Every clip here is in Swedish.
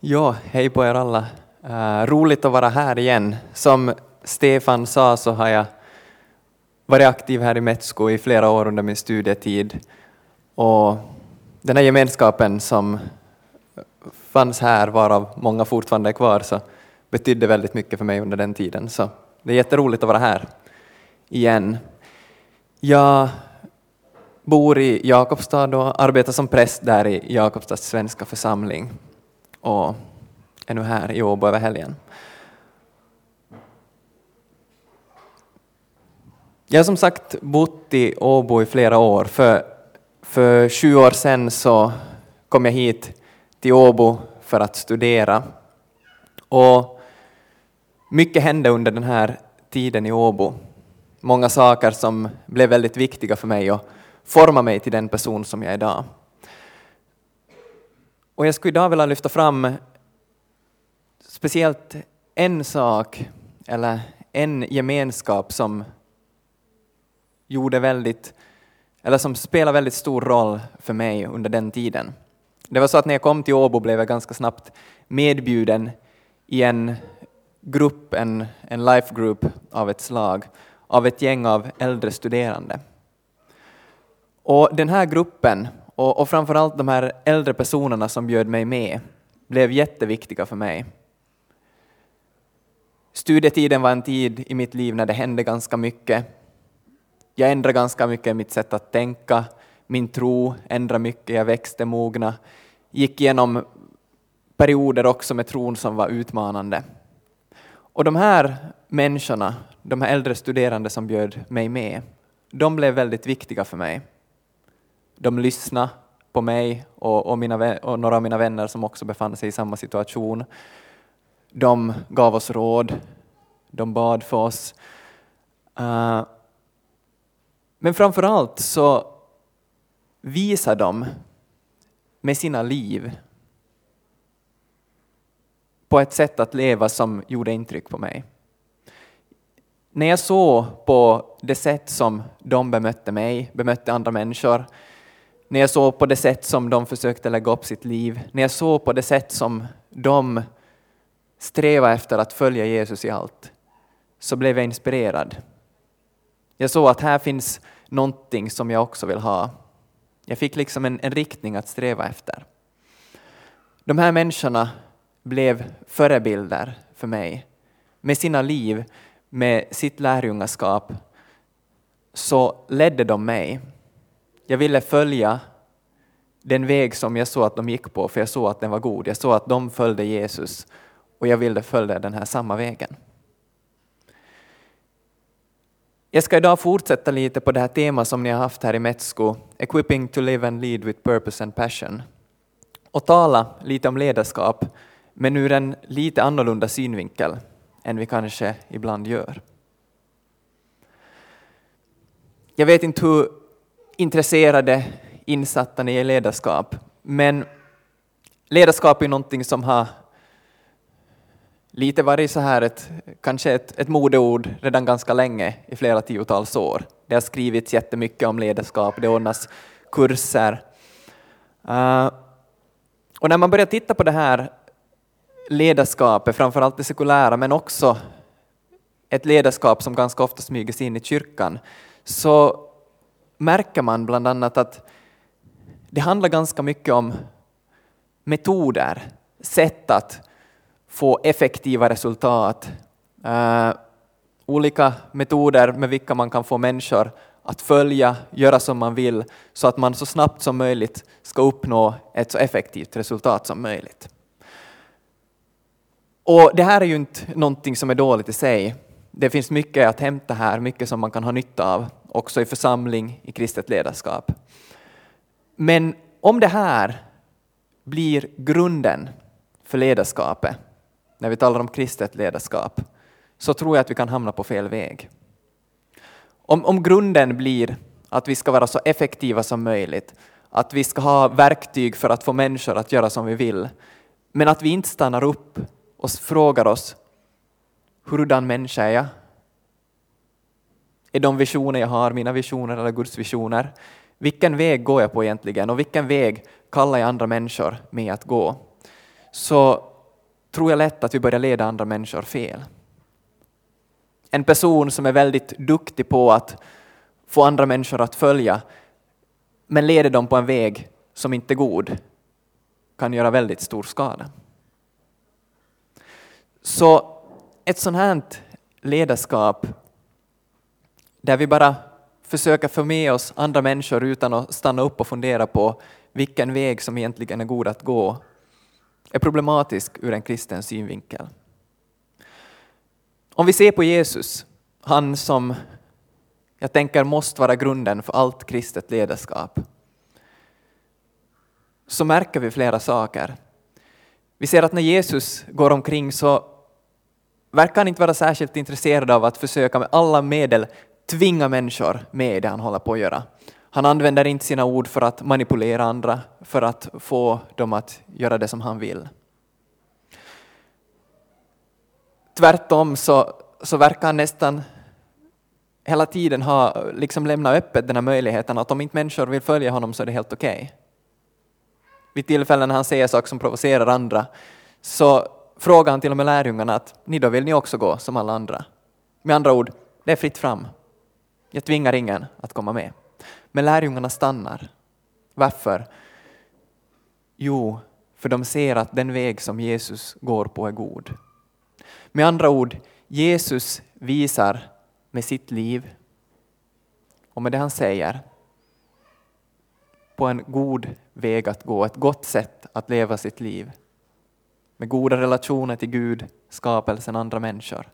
Ja, hej på er alla. Uh, roligt att vara här igen. Som Stefan sa så har jag varit aktiv här i Metsko i flera år under min studietid. Och den här gemenskapen som fanns här, varav många fortfarande är kvar, så betydde väldigt mycket för mig under den tiden. Så det är jätteroligt att vara här igen. Jag bor i Jakobstad och arbetar som präst där i Jakobstads svenska församling och är nu här i Åbo över helgen. Jag har som sagt bott i Åbo i flera år. För, för sju år sedan så kom jag hit till Åbo för att studera. Och mycket hände under den här tiden i Åbo. Många saker som blev väldigt viktiga för mig och formade mig till den person som jag är idag. Och jag skulle idag vilja lyfta fram speciellt en sak, eller en gemenskap som gjorde väldigt, eller som spelade väldigt stor roll för mig under den tiden. Det var så att när jag kom till Åbo blev jag ganska snabbt medbjuden i en grupp, en, en life group av ett slag, av ett gäng av äldre studerande. Och den här gruppen och, och framförallt de här äldre personerna som bjöd mig med blev jätteviktiga för mig. Studietiden var en tid i mitt liv när det hände ganska mycket. Jag ändrade ganska mycket i mitt sätt att tänka, min tro ändrade mycket, jag växte, mogna, gick igenom perioder också med tron som var utmanande. Och de här människorna, de här äldre studerande som bjöd mig med, de blev väldigt viktiga för mig. De lyssnade på mig och, och, mina, och några av mina vänner som också befann sig i samma situation. De gav oss råd, de bad för oss. Uh, men framför allt så visar de med sina liv på ett sätt att leva som gjorde intryck på mig. När jag såg på det sätt som de bemötte mig, bemötte andra människor, när jag såg på det sätt som de försökte lägga upp sitt liv, när jag såg på det sätt som de strävade efter att följa Jesus i allt, så blev jag inspirerad. Jag såg att här finns någonting som jag också vill ha. Jag fick liksom en, en riktning att sträva efter. De här människorna blev förebilder för mig. Med sina liv, med sitt lärjungaskap, så ledde de mig jag ville följa den väg som jag såg att de gick på, för jag såg att den var god. Jag såg att de följde Jesus och jag ville följa den här samma vägen. Jag ska idag fortsätta lite på det här temat som ni har haft här i Metsko, Equipping to live and lead with purpose and passion, och tala lite om ledarskap, men ur en lite annorlunda synvinkel än vi kanske ibland gör. Jag vet inte hur intresserade, insatta i ledarskap. Men ledarskap är någonting som har lite varit så här ett, kanske ett, ett modeord redan ganska länge, i flera tiotals år. Det har skrivits jättemycket om ledarskap, det ordnas kurser. Uh, och när man börjar titta på det här ledarskapet, framförallt det sekulära, men också ett ledarskap som ganska ofta smyger sig in i kyrkan, så märker man bland annat att det handlar ganska mycket om metoder, sätt att få effektiva resultat, uh, olika metoder med vilka man kan få människor att följa, göra som man vill, så att man så snabbt som möjligt ska uppnå ett så effektivt resultat som möjligt. Och det här är ju inte någonting som är dåligt i sig. Det finns mycket att hämta här, mycket som man kan ha nytta av också i församling, i kristet ledarskap. Men om det här blir grunden för ledarskapet, när vi talar om kristet ledarskap, så tror jag att vi kan hamna på fel väg. Om, om grunden blir att vi ska vara så effektiva som möjligt, att vi ska ha verktyg för att få människor att göra som vi vill, men att vi inte stannar upp och frågar oss, hurdan människa är jag? Är de visioner jag har mina visioner eller Guds visioner? Vilken väg går jag på egentligen och vilken väg kallar jag andra människor med att gå? så tror jag lätt att vi börjar leda andra människor fel. En person som är väldigt duktig på att få andra människor att följa, men leder dem på en väg som inte är god, kan göra väldigt stor skada. Så ett sånt här ledarskap där vi bara försöker få med oss andra människor utan att stanna upp och fundera på vilken väg som egentligen är god att gå, är problematisk ur en kristen synvinkel. Om vi ser på Jesus, han som jag tänker måste vara grunden för allt kristet ledarskap, så märker vi flera saker. Vi ser att när Jesus går omkring så verkar han inte vara särskilt intresserad av att försöka med alla medel tvinga människor med i det han håller på att göra. Han använder inte sina ord för att manipulera andra, för att få dem att göra det som han vill. Tvärtom så, så verkar han nästan hela tiden ha liksom lämnat öppet den här möjligheten att om inte människor vill följa honom så är det helt okej. Okay. Vid tillfällen när han säger saker som provocerar andra så frågar han till och med lärjungarna att ni då vill ni också gå som alla andra. Med andra ord, det är fritt fram. Jag tvingar ingen att komma med. Men lärjungarna stannar. Varför? Jo, för de ser att den väg som Jesus går på är god. Med andra ord, Jesus visar med sitt liv och med det han säger på en god väg att gå, ett gott sätt att leva sitt liv med goda relationer till Gud, skapelsen, andra människor.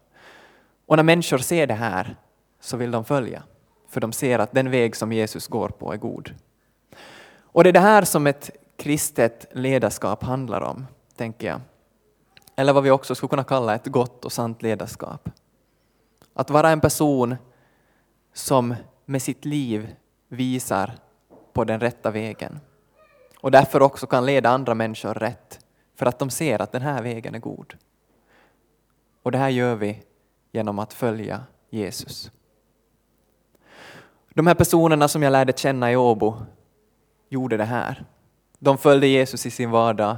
Och när människor ser det här så vill de följa, för de ser att den väg som Jesus går på är god. Och det är det här som ett kristet ledarskap handlar om, tänker jag. Eller vad vi också skulle kunna kalla ett gott och sant ledarskap. Att vara en person som med sitt liv visar på den rätta vägen och därför också kan leda andra människor rätt för att de ser att den här vägen är god. Och det här gör vi genom att följa Jesus. De här personerna som jag lärde känna i Åbo gjorde det här. De följde Jesus i sin vardag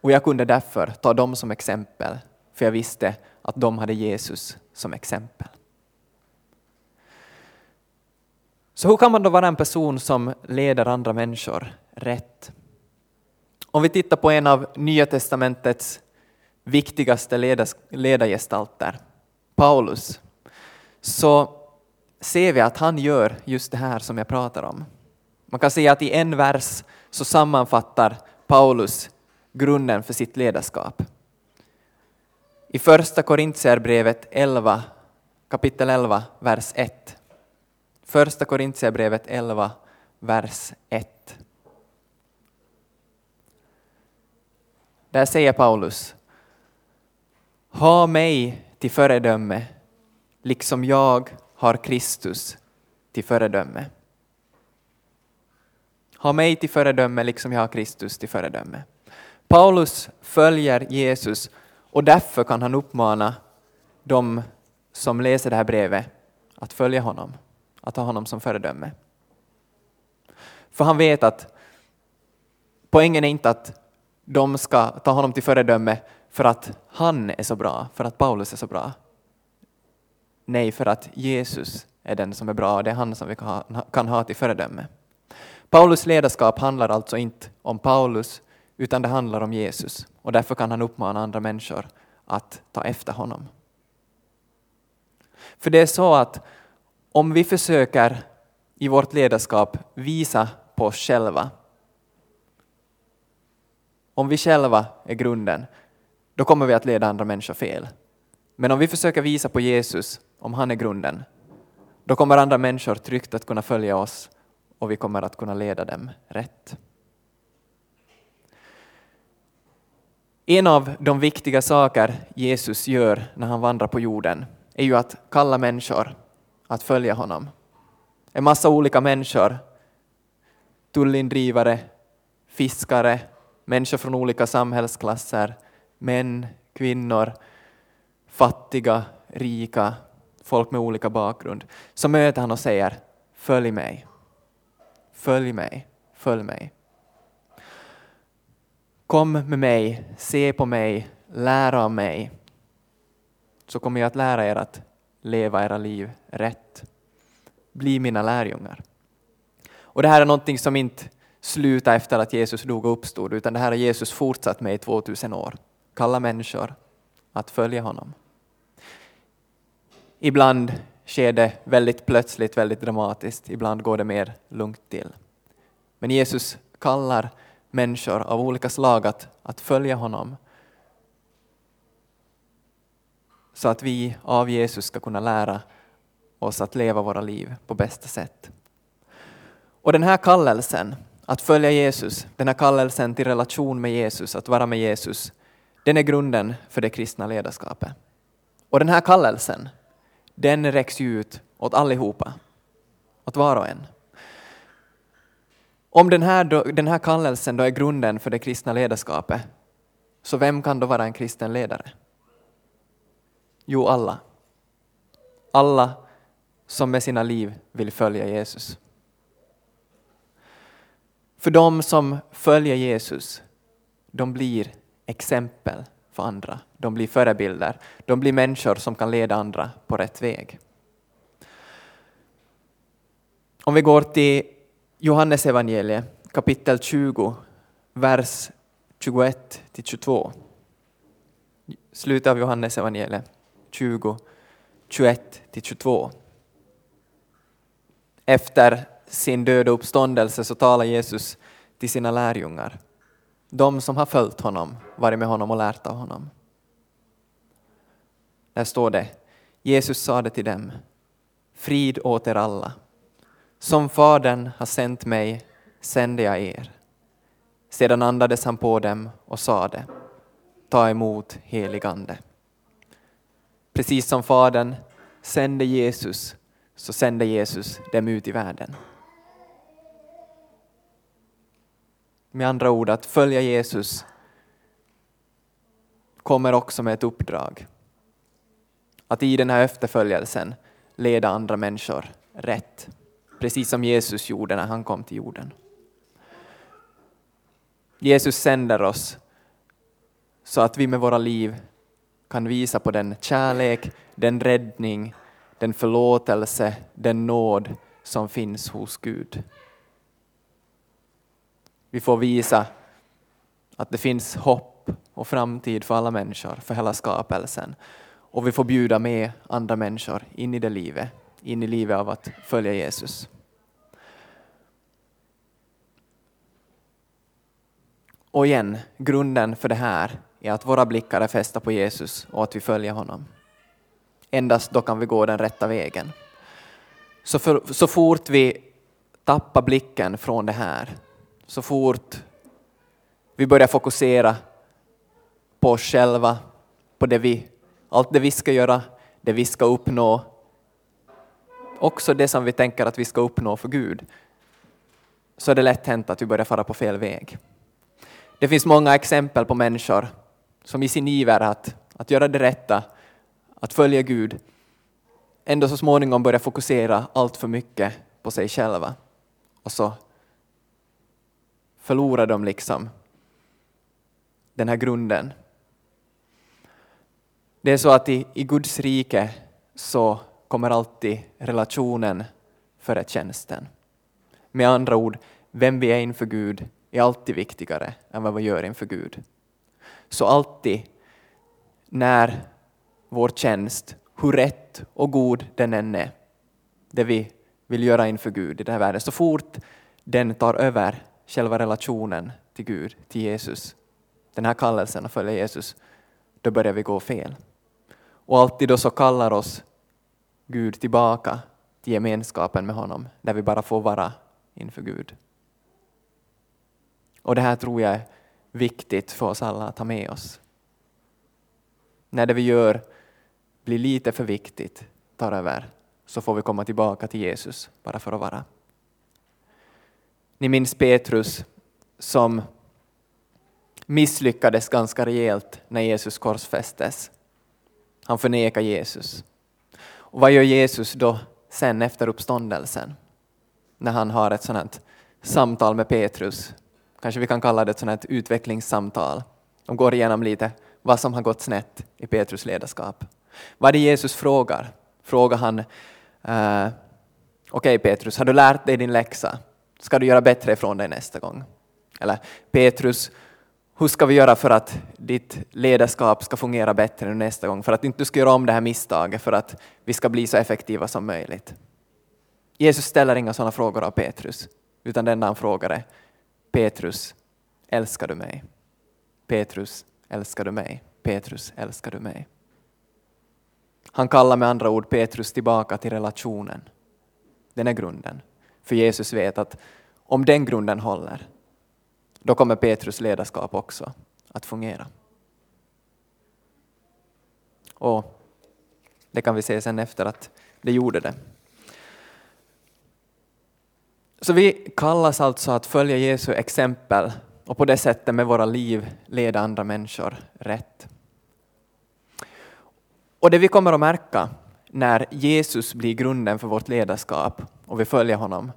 och jag kunde därför ta dem som exempel, för jag visste att de hade Jesus som exempel. Så hur kan man då vara en person som leder andra människor rätt? Om vi tittar på en av Nya testamentets viktigaste ledargestalter, Paulus, så ser vi att han gör just det här som jag pratar om. Man kan säga att i en vers så sammanfattar Paulus grunden för sitt ledarskap. I första Korintierbrevet 11, kapitel 11, vers 1. Första Korintierbrevet 11, vers 1. Där säger Paulus, ha mig till föredöme, liksom jag har Kristus till föredöme. Ha mig till föredöme, liksom jag har Kristus till föredöme. Paulus följer Jesus och därför kan han uppmana de som läser det här brevet att följa honom, att ha honom som föredöme. För han vet att poängen är inte att de ska ta honom till föredöme för att han är så bra, för att Paulus är så bra. Nej, för att Jesus är den som är bra och det är han som vi kan ha, kan ha till föredöme. Paulus ledarskap handlar alltså inte om Paulus, utan det handlar om Jesus och därför kan han uppmana andra människor att ta efter honom. För det är så att om vi försöker i vårt ledarskap visa på oss själva om vi själva är grunden, då kommer vi att leda andra människor fel. Men om vi försöker visa på Jesus, om han är grunden, då kommer andra människor tryggt att kunna följa oss och vi kommer att kunna leda dem rätt. En av de viktiga saker Jesus gör när han vandrar på jorden är ju att kalla människor att följa honom. En massa olika människor, tullindrivare, fiskare, människor från olika samhällsklasser, män, kvinnor, fattiga, rika, folk med olika bakgrund. Så möter han och säger följ mig, följ mig, följ mig. Kom med mig, se på mig, lär av mig, så kommer jag att lära er att leva era liv rätt. Bli mina lärjungar. Och det här är någonting som inte slutar efter att Jesus dog och uppstod, utan det här har Jesus fortsatt med i 2000 år. Kalla människor att följa honom. Ibland sker det väldigt plötsligt, väldigt dramatiskt. Ibland går det mer lugnt till. Men Jesus kallar människor av olika slag att, att följa honom. Så att vi av Jesus ska kunna lära oss att leva våra liv på bästa sätt. Och den här kallelsen, att följa Jesus, den här kallelsen till relation med Jesus, att vara med Jesus, den är grunden för det kristna ledarskapet. Och den här kallelsen, den räcks ju ut åt allihopa, åt var och en. Om den här, då, den här kallelsen då är grunden för det kristna ledarskapet, så vem kan då vara en kristen ledare? Jo, alla. Alla som med sina liv vill följa Jesus. För de som följer Jesus, de blir exempel för andra. De blir förebilder. De blir människor som kan leda andra på rätt väg. Om vi går till Johannes evangeliet kapitel 20, vers 21 till 22. Slutet av Johannes evangeliet 20, 21 till 22. Efter sin död och uppståndelse så talar Jesus till sina lärjungar. De som har följt honom, varit med honom och lärt av honom. Där står det, Jesus sade till dem, frid åt er alla. Som Fadern har sänt mig sände jag er. Sedan andades han på dem och sade, ta emot helig ande. Precis som Fadern sände Jesus, så sände Jesus dem ut i världen. Med andra ord, att följa Jesus kommer också med ett uppdrag. Att i den här efterföljelsen leda andra människor rätt. Precis som Jesus gjorde när han kom till jorden. Jesus sänder oss så att vi med våra liv kan visa på den kärlek, den räddning, den förlåtelse, den nåd som finns hos Gud. Vi får visa att det finns hopp och framtid för alla människor, för hela skapelsen. Och vi får bjuda med andra människor in i det livet, in i livet av att följa Jesus. Och igen, grunden för det här är att våra blickar är fästa på Jesus och att vi följer honom. Endast då kan vi gå den rätta vägen. Så, för, så fort vi tappar blicken från det här, så fort vi börjar fokusera på oss själva, på det vi, allt det vi ska göra, det vi ska uppnå, också det som vi tänker att vi ska uppnå för Gud, så är det lätt hänt att vi börjar fara på fel väg. Det finns många exempel på människor som i sin iver att, att göra det rätta, att följa Gud, ändå så småningom börjar fokusera allt för mycket på sig själva. Och så förlorar de liksom den här grunden. Det är så att i, i Guds rike så kommer alltid relationen före tjänsten. Med andra ord, vem vi är inför Gud är alltid viktigare än vad vi gör inför Gud. Så alltid när vår tjänst, hur rätt och god den än är, det vi vill göra inför Gud i den här världen, så fort den tar över själva relationen till Gud, till Jesus, den här kallelsen att följa Jesus, då börjar vi gå fel. Och alltid då så kallar oss Gud tillbaka till gemenskapen med honom, där vi bara får vara inför Gud. Och det här tror jag är viktigt för oss alla att ha med oss. När det vi gör blir lite för viktigt, tar över, så får vi komma tillbaka till Jesus bara för att vara. Ni minns Petrus som misslyckades ganska rejält när Jesus korsfästes. Han förnekar Jesus. Och vad gör Jesus då sen efter uppståndelsen? När han har ett sådant samtal med Petrus Kanske vi kan kalla det ett sånt här utvecklingssamtal. De går igenom lite vad som har gått snett i Petrus ledarskap. Vad är det Jesus frågar? Frågar han eh, Okej okay, Petrus, har du lärt dig din läxa? Ska du göra bättre ifrån dig nästa gång? Eller Petrus, hur ska vi göra för att ditt ledarskap ska fungera bättre nästa gång? För att inte du ska göra om det här misstaget, för att vi ska bli så effektiva som möjligt. Jesus ställer inga sådana frågor av Petrus, utan den han frågar är Petrus, älskar du mig? Petrus, älskar du mig? Petrus, älskar du mig? Han kallar med andra ord Petrus tillbaka till relationen. Den är grunden. För Jesus vet att om den grunden håller, då kommer Petrus ledarskap också att fungera. Och det kan vi se sen efter att det gjorde det. Så vi kallas alltså att följa Jesu exempel och på det sättet med våra liv leda andra människor rätt. Och det vi kommer att märka när Jesus blir grunden för vårt ledarskap och vi följer honom,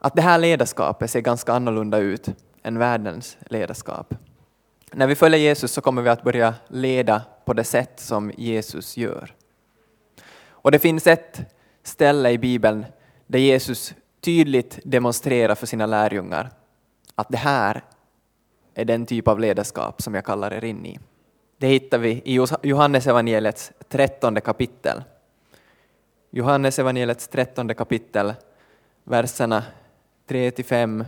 att det här ledarskapet ser ganska annorlunda ut än världens ledarskap. När vi följer Jesus så kommer vi att börja leda på det sätt som Jesus gör. Och det finns ett ställe i Bibeln där Jesus tydligt demonstrerar för sina lärjungar att det här är den typ av ledarskap som jag kallar er in i. Det hittar vi i Johannesevangeliets trettonde kapitel. Johannes evangeliets trettonde kapitel, verserna 3-5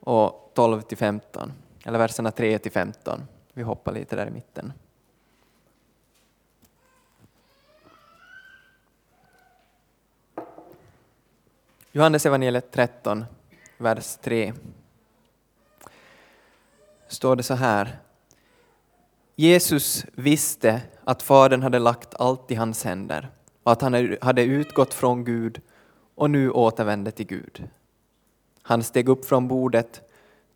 och 12-15. Eller verserna 3-15. Vi hoppar lite där i mitten. Johannes evangeliet 13, vers 3. Står det så här. Jesus visste att Fadern hade lagt allt i hans händer och att han hade utgått från Gud och nu återvände till Gud. Han steg upp från bordet,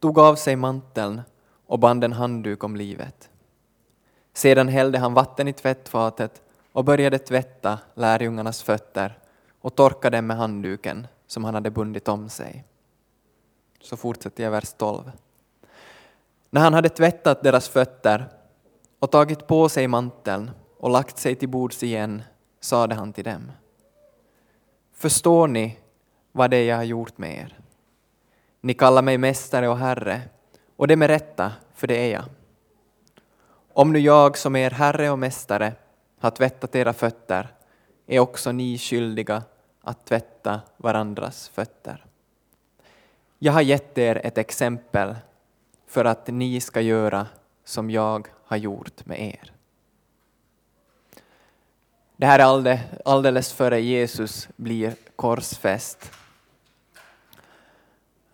tog av sig manteln och band en handduk om livet. Sedan hällde han vatten i tvättfatet och började tvätta lärjungarnas fötter och torka dem med handduken som han hade bundit om sig. Så fortsätter jag vers 12. När han hade tvättat deras fötter och tagit på sig manteln och lagt sig till bords igen sade han till dem. Förstår ni vad det är jag har gjort med er? Ni kallar mig mästare och herre och det med rätta, för det är jag. Om nu jag som er herre och mästare har tvättat era fötter är också ni skyldiga att tvätta varandras fötter. Jag har gett er ett exempel för att ni ska göra som jag har gjort med er. Det här är alldeles före Jesus blir korsfäst.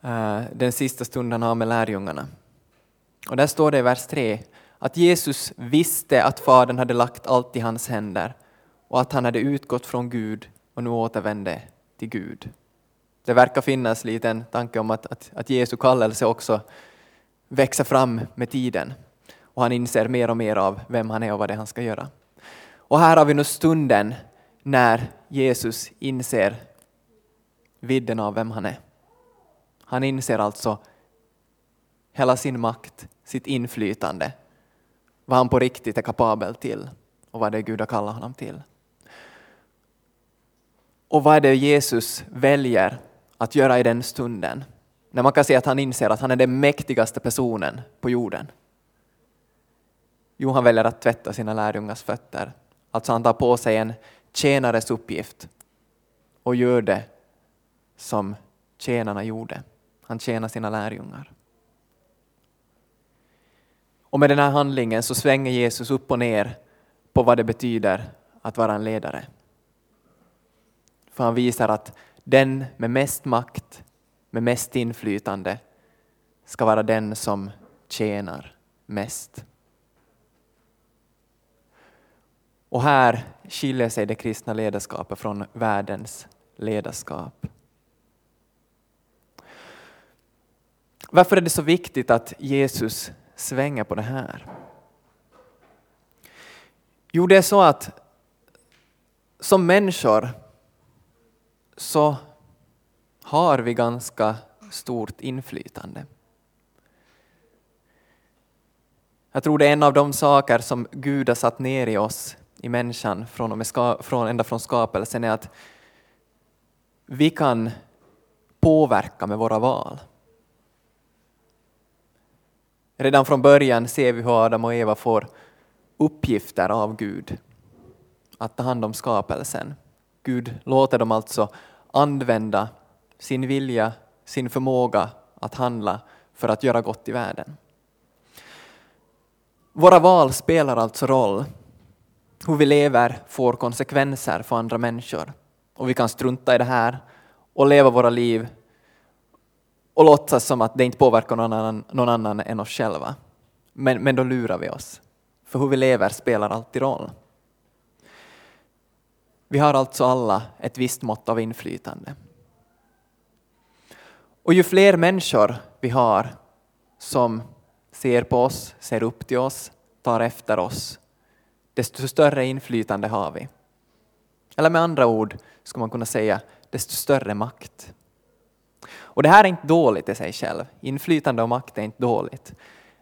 Eh, den sista stunden han har med lärjungarna. Och där står det i vers 3 att Jesus visste att Fadern hade lagt allt i hans händer och att han hade utgått från Gud och nu återvände till Gud. Det verkar finnas lite en tanke om att, att, att Jesu kallelse också växer fram med tiden och han inser mer och mer av vem han är och vad det är han ska göra. Och här har vi nu stunden när Jesus inser vidden av vem han är. Han inser alltså hela sin makt, sitt inflytande, vad han på riktigt är kapabel till och vad det är Gud har kallat honom till. Och vad är det Jesus väljer att göra i den stunden? När man kan se att han inser att han är den mäktigaste personen på jorden. Johan väljer att tvätta sina lärjungars fötter. Alltså han tar på sig en tjänares uppgift och gör det som tjänarna gjorde. Han tjänar sina lärjungar. Och med den här handlingen så svänger Jesus upp och ner på vad det betyder att vara en ledare. För han visar att den med mest makt, med mest inflytande, ska vara den som tjänar mest. Och här skiljer sig det kristna ledarskapet från världens ledarskap. Varför är det så viktigt att Jesus svänger på det här? Jo, det är så att som människor så har vi ganska stort inflytande. Jag tror det är en av de saker som Gud har satt ner i oss, i människan, från, och med ska, från, ända från skapelsen, är att vi kan påverka med våra val. Redan från början ser vi hur Adam och Eva får uppgifter av Gud att ta hand om skapelsen. Gud låter dem alltså använda sin vilja, sin förmåga att handla för att göra gott i världen. Våra val spelar alltså roll. Hur vi lever får konsekvenser för andra människor. Och vi kan strunta i det här och leva våra liv och låtsas som att det inte påverkar någon annan, någon annan än oss själva. Men, men då lurar vi oss. För hur vi lever spelar alltid roll. Vi har alltså alla ett visst mått av inflytande. Och ju fler människor vi har som ser på oss, ser upp till oss, tar efter oss, desto större inflytande har vi. Eller med andra ord skulle man kunna säga, desto större makt. Och det här är inte dåligt i sig själv. Inflytande och makt är inte dåligt.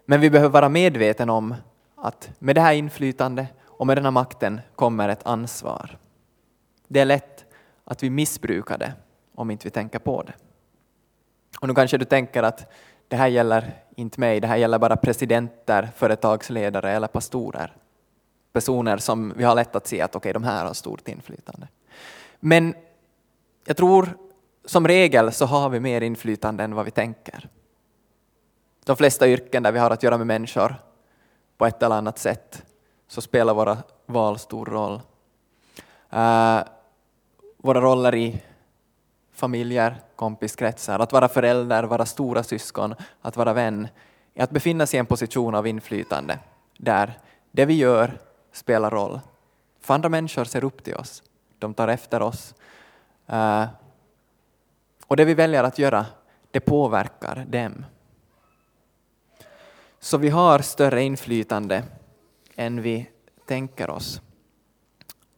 Men vi behöver vara medvetna om att med det här inflytandet och med den här makten kommer ett ansvar. Det är lätt att vi missbrukar det om inte vi tänker på det. Och nu kanske du tänker att det här gäller inte mig, det här gäller bara presidenter, företagsledare eller pastorer. Personer som vi har lätt att se att okej, okay, de här har stort inflytande. Men jag tror som regel så har vi mer inflytande än vad vi tänker. De flesta yrken där vi har att göra med människor på ett eller annat sätt så spelar våra val stor roll. Uh, våra roller i familjer, kompiskretsar, att vara förälder, vara stora syskon, att vara vän, är att befinna sig i en position av inflytande där det vi gör spelar roll. För andra människor ser upp till oss, de tar efter oss. Eh, och det vi väljer att göra, det påverkar dem. Så vi har större inflytande än vi tänker oss.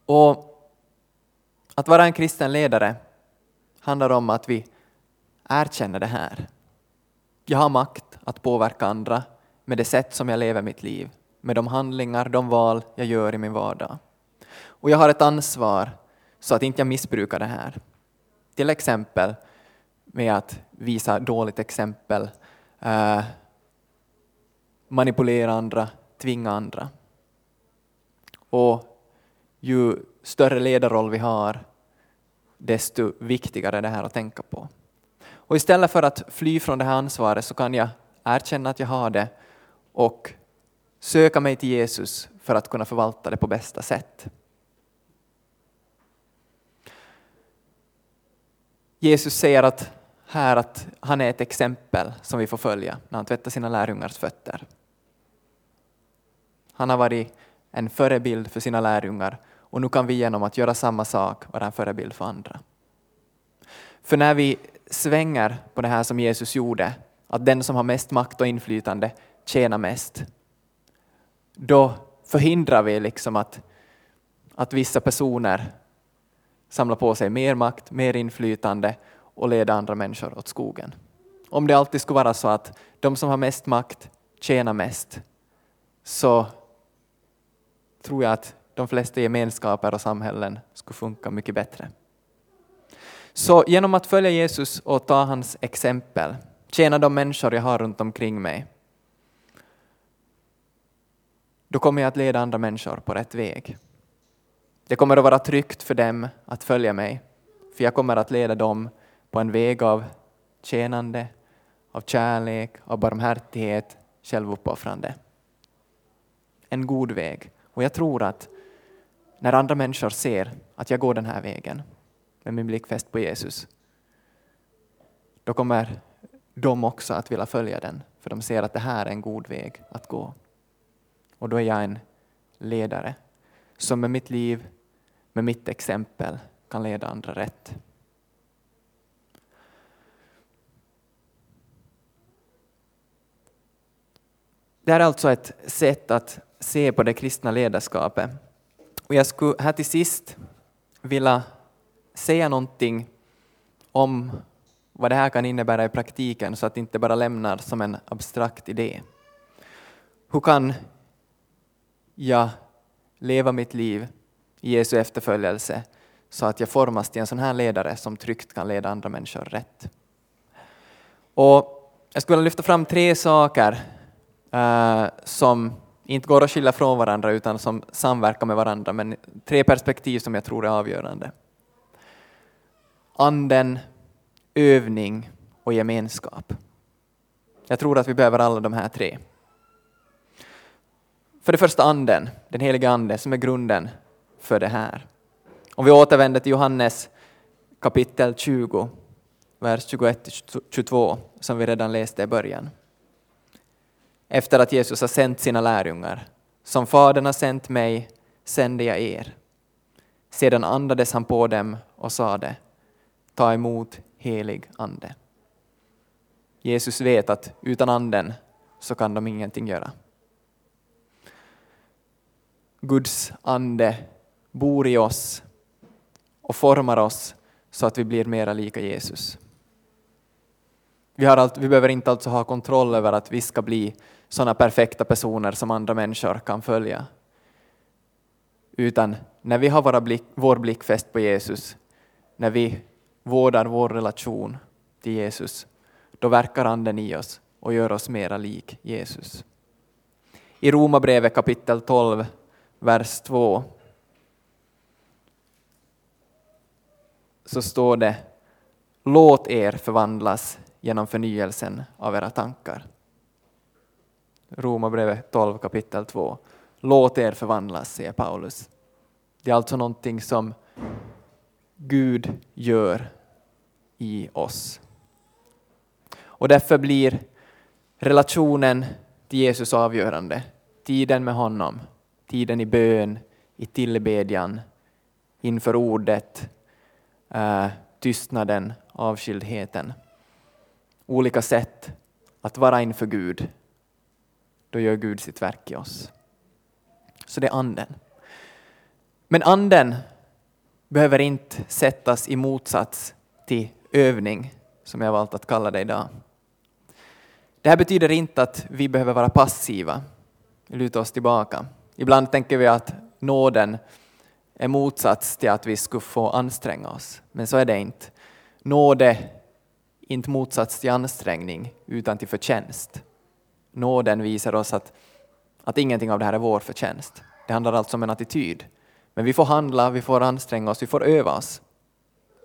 Och att vara en kristen ledare handlar om att vi erkänner det här. Jag har makt att påverka andra med det sätt som jag lever mitt liv, med de handlingar, de val jag gör i min vardag. Och jag har ett ansvar så att inte jag missbrukar det här. Till exempel med att visa dåligt exempel, eh, manipulera andra, tvinga andra. Och ju större ledarroll vi har, desto viktigare är det här att tänka på. Och istället för att fly från det här ansvaret så kan jag erkänna att jag har det och söka mig till Jesus för att kunna förvalta det på bästa sätt. Jesus säger att här att han är ett exempel som vi får följa när han tvättar sina lärjungars fötter. Han har varit en förebild för sina lärjungar och nu kan vi genom att göra samma sak vara en förebild för andra. För när vi svänger på det här som Jesus gjorde, att den som har mest makt och inflytande tjänar mest, då förhindrar vi liksom att, att vissa personer samlar på sig mer makt, mer inflytande och leder andra människor åt skogen. Om det alltid skulle vara så att de som har mest makt tjänar mest, så tror jag att de flesta gemenskaper och samhällen skulle funka mycket bättre. Så genom att följa Jesus och ta hans exempel, tjäna de människor jag har runt omkring mig, då kommer jag att leda andra människor på rätt väg. Det kommer att vara tryggt för dem att följa mig, för jag kommer att leda dem på en väg av tjänande, av kärlek, av barmhärtighet, självuppoffrande. En god väg. Och jag tror att när andra människor ser att jag går den här vägen med min blick fäst på Jesus, då kommer de också att vilja följa den, för de ser att det här är en god väg att gå. Och då är jag en ledare som med mitt liv, med mitt exempel kan leda andra rätt. Det här är alltså ett sätt att se på det kristna ledarskapet. Och jag skulle här till sist vilja säga någonting om vad det här kan innebära i praktiken så att det inte bara lämnar som en abstrakt idé. hur kan jag leva mitt liv i Jesu efterföljelse så att jag formas till en sån här ledare som tryggt kan leda andra människor rätt. Och jag skulle vilja lyfta fram tre saker eh, som inte går att skilja från varandra utan som samverkar med varandra, men tre perspektiv som jag tror är avgörande. Anden, övning och gemenskap. Jag tror att vi behöver alla de här tre. För det första anden, den heliga ande som är grunden för det här. Om vi återvänder till Johannes kapitel 20, vers 21-22, som vi redan läste i början. Efter att Jesus har sänt sina lärjungar. Som Fadern har sänt mig sände jag er. Sedan andades han på dem och sade, ta emot helig ande. Jesus vet att utan anden så kan de ingenting göra. Guds ande bor i oss och formar oss så att vi blir mera lika Jesus. Vi, har allt, vi behöver inte alltså ha kontroll över att vi ska bli sådana perfekta personer som andra människor kan följa. Utan när vi har våra blick, vår blick fäst på Jesus, när vi vårdar vår relation till Jesus, då verkar Anden i oss och gör oss mera lik Jesus. I Romarbrevet kapitel 12, vers 2 så står det Låt er förvandlas genom förnyelsen av era tankar. Romarbrevet 12 kapitel 2. Låt er förvandlas, säger Paulus. Det är alltså någonting som Gud gör i oss. Och därför blir relationen till Jesus avgörande. Tiden med honom, tiden i bön, i tillbedjan, inför ordet, eh, tystnaden, avskildheten. Olika sätt att vara inför Gud. Då gör Gud sitt verk i oss. Så det är anden. Men anden behöver inte sättas i motsats till övning, som jag valt att kalla det idag. Det här betyder inte att vi behöver vara passiva, luta oss tillbaka. Ibland tänker vi att nåden är motsats till att vi skulle få anstränga oss, men så är det inte. Nåd är inte motsats till ansträngning, utan till förtjänst. Nåden visar oss att, att ingenting av det här är vår förtjänst. Det handlar alltså om en attityd. Men vi får handla, vi får anstränga oss, vi får öva oss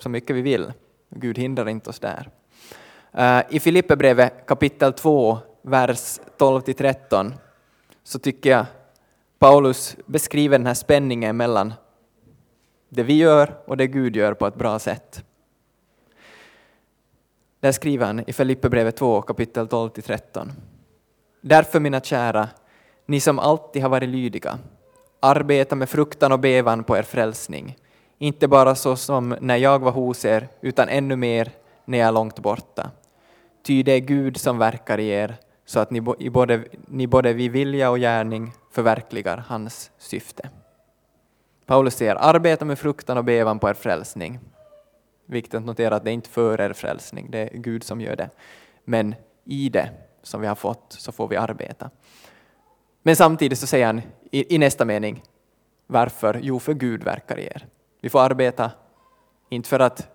så mycket vi vill. Gud hindrar inte oss där. Eh, I Filipperbrevet kapitel 2, vers 12-13 så tycker jag Paulus beskriver den här spänningen mellan det vi gör och det Gud gör på ett bra sätt. Där skriver han i Filipperbrevet 2 kapitel 12-13. Därför mina kära, ni som alltid har varit lydiga, arbeta med fruktan och bevan på er frälsning, inte bara så som när jag var hos er, utan ännu mer när jag är långt borta. Ty det är Gud som verkar i er, så att ni både, ni både vid vilja och gärning förverkligar hans syfte. Paulus säger, arbeta med fruktan och bevan på er frälsning. Viktigt att notera att det är inte för er frälsning, det är Gud som gör det. Men i det som vi har fått så får vi arbeta. Men samtidigt så säger han i, i nästa mening, varför? Jo, för Gud verkar i er. Vi får arbeta, inte för att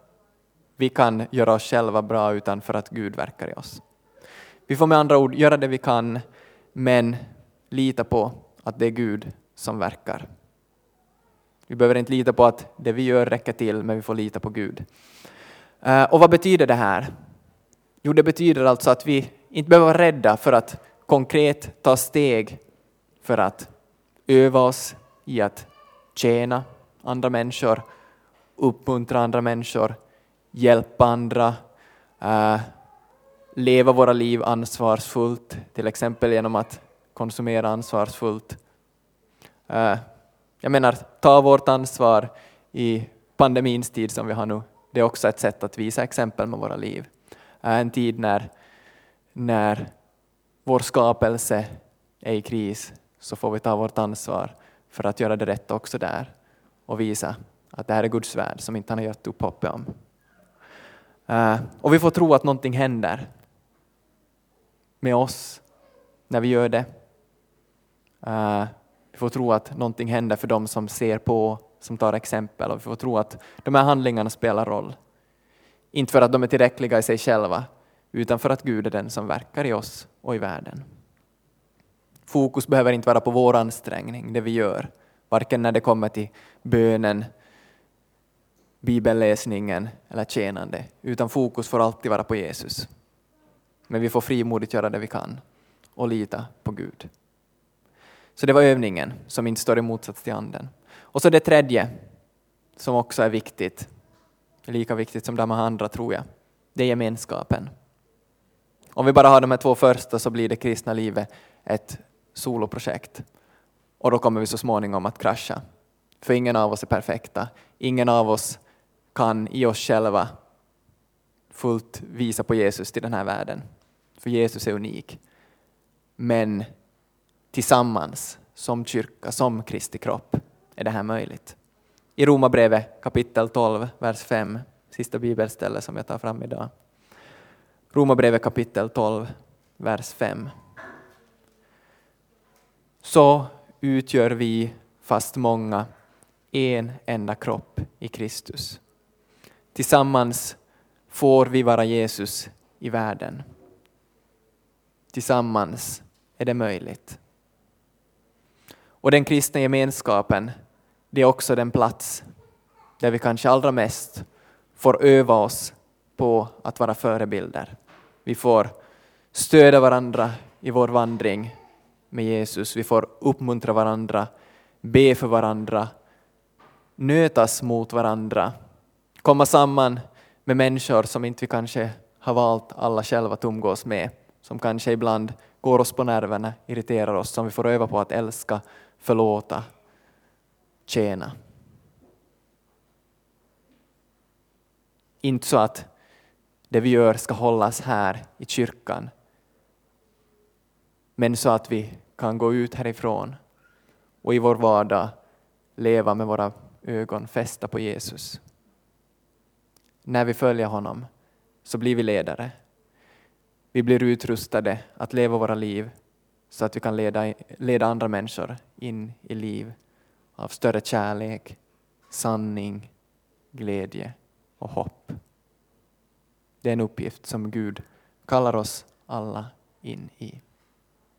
vi kan göra oss själva bra, utan för att Gud verkar i oss. Vi får med andra ord göra det vi kan, men lita på att det är Gud som verkar. Vi behöver inte lita på att det vi gör räcker till, men vi får lita på Gud. Eh, och vad betyder det här? Jo, det betyder alltså att vi inte behöver vara rädda för att konkret ta steg för att öva oss i att tjäna andra människor, uppmuntra andra människor, hjälpa andra, eh, leva våra liv ansvarsfullt, till exempel genom att konsumera ansvarsfullt. Eh, jag menar, ta vårt ansvar i pandemins tid som vi har nu. Det är också ett sätt att visa exempel med våra liv. Eh, en tid när, när vår skapelse är i kris så får vi ta vårt ansvar för att göra det rätt också där och visa att det här är Guds värld som inte han har gett upp hoppet om. Eh, och vi får tro att någonting händer med oss när vi gör det. Uh, vi får tro att någonting händer för dem som ser på, som tar exempel och vi får tro att de här handlingarna spelar roll. Inte för att de är tillräckliga i sig själva, utan för att Gud är den som verkar i oss och i världen. Fokus behöver inte vara på vår ansträngning, det vi gör, varken när det kommer till bönen, bibelläsningen eller tjänande, utan fokus får alltid vara på Jesus. Men vi får frimodigt göra det vi kan och lita på Gud. Så det var övningen som inte står i motsats till anden. Och så det tredje, som också är viktigt, lika viktigt som de andra tror jag, det är gemenskapen. Om vi bara har de här två första så blir det kristna livet ett soloprojekt. Och då kommer vi så småningom att krascha. För ingen av oss är perfekta. Ingen av oss kan i oss själva fullt visa på Jesus till den här världen. För Jesus är unik. Men tillsammans, som kyrka, som Kristi kropp, är det här möjligt. I Romarbrevet kapitel 12, vers 5, sista bibelstället som jag tar fram idag. Romarbrevet kapitel 12, vers 5. Så utgör vi, fast många, en enda kropp i Kristus. Tillsammans får vi vara Jesus i världen. Tillsammans är det möjligt. Och den kristna gemenskapen, det är också den plats där vi kanske allra mest får öva oss på att vara förebilder. Vi får stödja varandra i vår vandring med Jesus. Vi får uppmuntra varandra, be för varandra, nötas mot varandra, komma samman med människor som inte vi kanske har valt alla själva att umgås med, som kanske ibland går oss på nerverna, irriterar oss, som vi får öva på att älska, förlåta, tjäna. Inte så att det vi gör ska hållas här i kyrkan, men så att vi kan gå ut härifrån och i vår vardag leva med våra ögon fästa på Jesus. När vi följer honom så blir vi ledare. Vi blir utrustade att leva våra liv så att vi kan leda, leda andra människor in i liv av större kärlek, sanning, glädje och hopp. Det är en uppgift som Gud kallar oss alla in i.